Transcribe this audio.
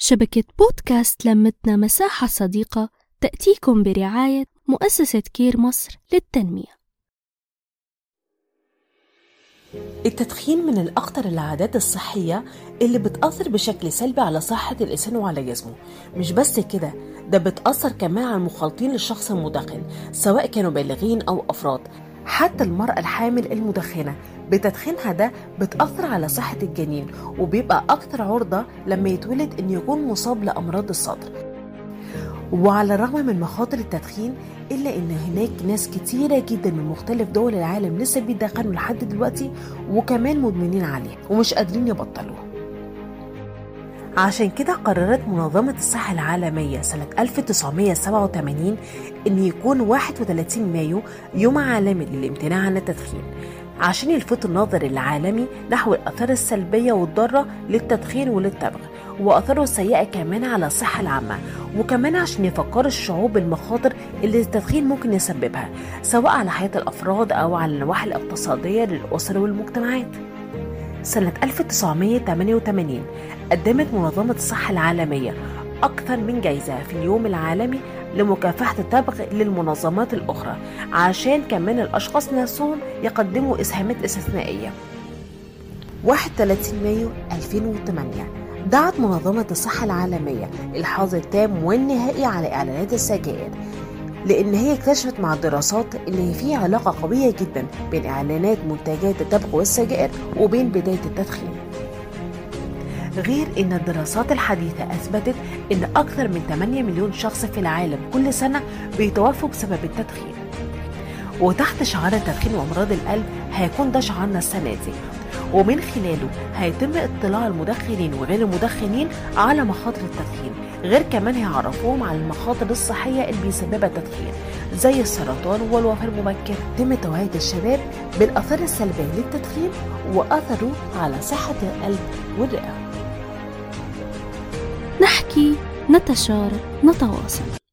شبكة بودكاست لمتنا مساحة صديقة تأتيكم برعاية مؤسسة كير مصر للتنمية. التدخين من الأخطر العادات الصحية اللي بتأثر بشكل سلبي على صحة الإنسان وعلى جسمه. مش بس كده ده بتأثر كمان على المخالطين للشخص المدخن سواء كانوا بالغين أو أفراد. حتى المرأة الحامل المدخنة. بتدخينها ده بتأثر على صحة الجنين وبيبقى أكثر عرضة لما يتولد إن يكون مصاب لأمراض الصدر. وعلى الرغم من مخاطر التدخين إلا إن هناك ناس كتيرة جدا من مختلف دول العالم لسه بيدخنوا لحد دلوقتي وكمان مدمنين عليه ومش قادرين يبطلوه. عشان كده قررت منظمة الصحة العالمية سنة 1987 إن يكون 31 مايو يوم عالمي للامتناع عن التدخين عشان يلفت النظر العالمي نحو الآثار السلبية والضارة للتدخين وللتبغ وآثاره السيئة كمان على الصحة العامة وكمان عشان يفكر الشعوب بالمخاطر اللي التدخين ممكن يسببها سواء على حياة الأفراد أو على النواحي الاقتصادية للأسر والمجتمعات. سنة 1988 قدمت منظمة الصحة العالمية أكثر من جايزة في اليوم العالمي لمكافحة التبغ للمنظمات الأخرى عشان كمان الأشخاص نفسهم يقدموا إسهامات استثنائية. 31 مايو 2008 دعت منظمة الصحة العالمية الحظر التام والنهائي على إعلانات السجائر لأن هي اكتشفت مع الدراسات اللي في علاقة قوية جدا بين إعلانات منتجات التبغ والسجائر وبين بداية التدخين. غير إن الدراسات الحديثة أثبتت إن أكثر من 8 مليون شخص في العالم كل سنة بيتوفوا بسبب التدخين. وتحت شعار التدخين وأمراض القلب هيكون ده شعارنا السنة دي. ومن خلاله هيتم اطلاع المدخنين وغير المدخنين على مخاطر التدخين غير كمان هيعرفوهم على المخاطر الصحية اللي بيسببها التدخين زي السرطان والوفاة المبكرة يتم توعية الشباب بالآثار السلبية للتدخين وأثره على صحة القلب والرئة. نحكي نتشارك نتواصل.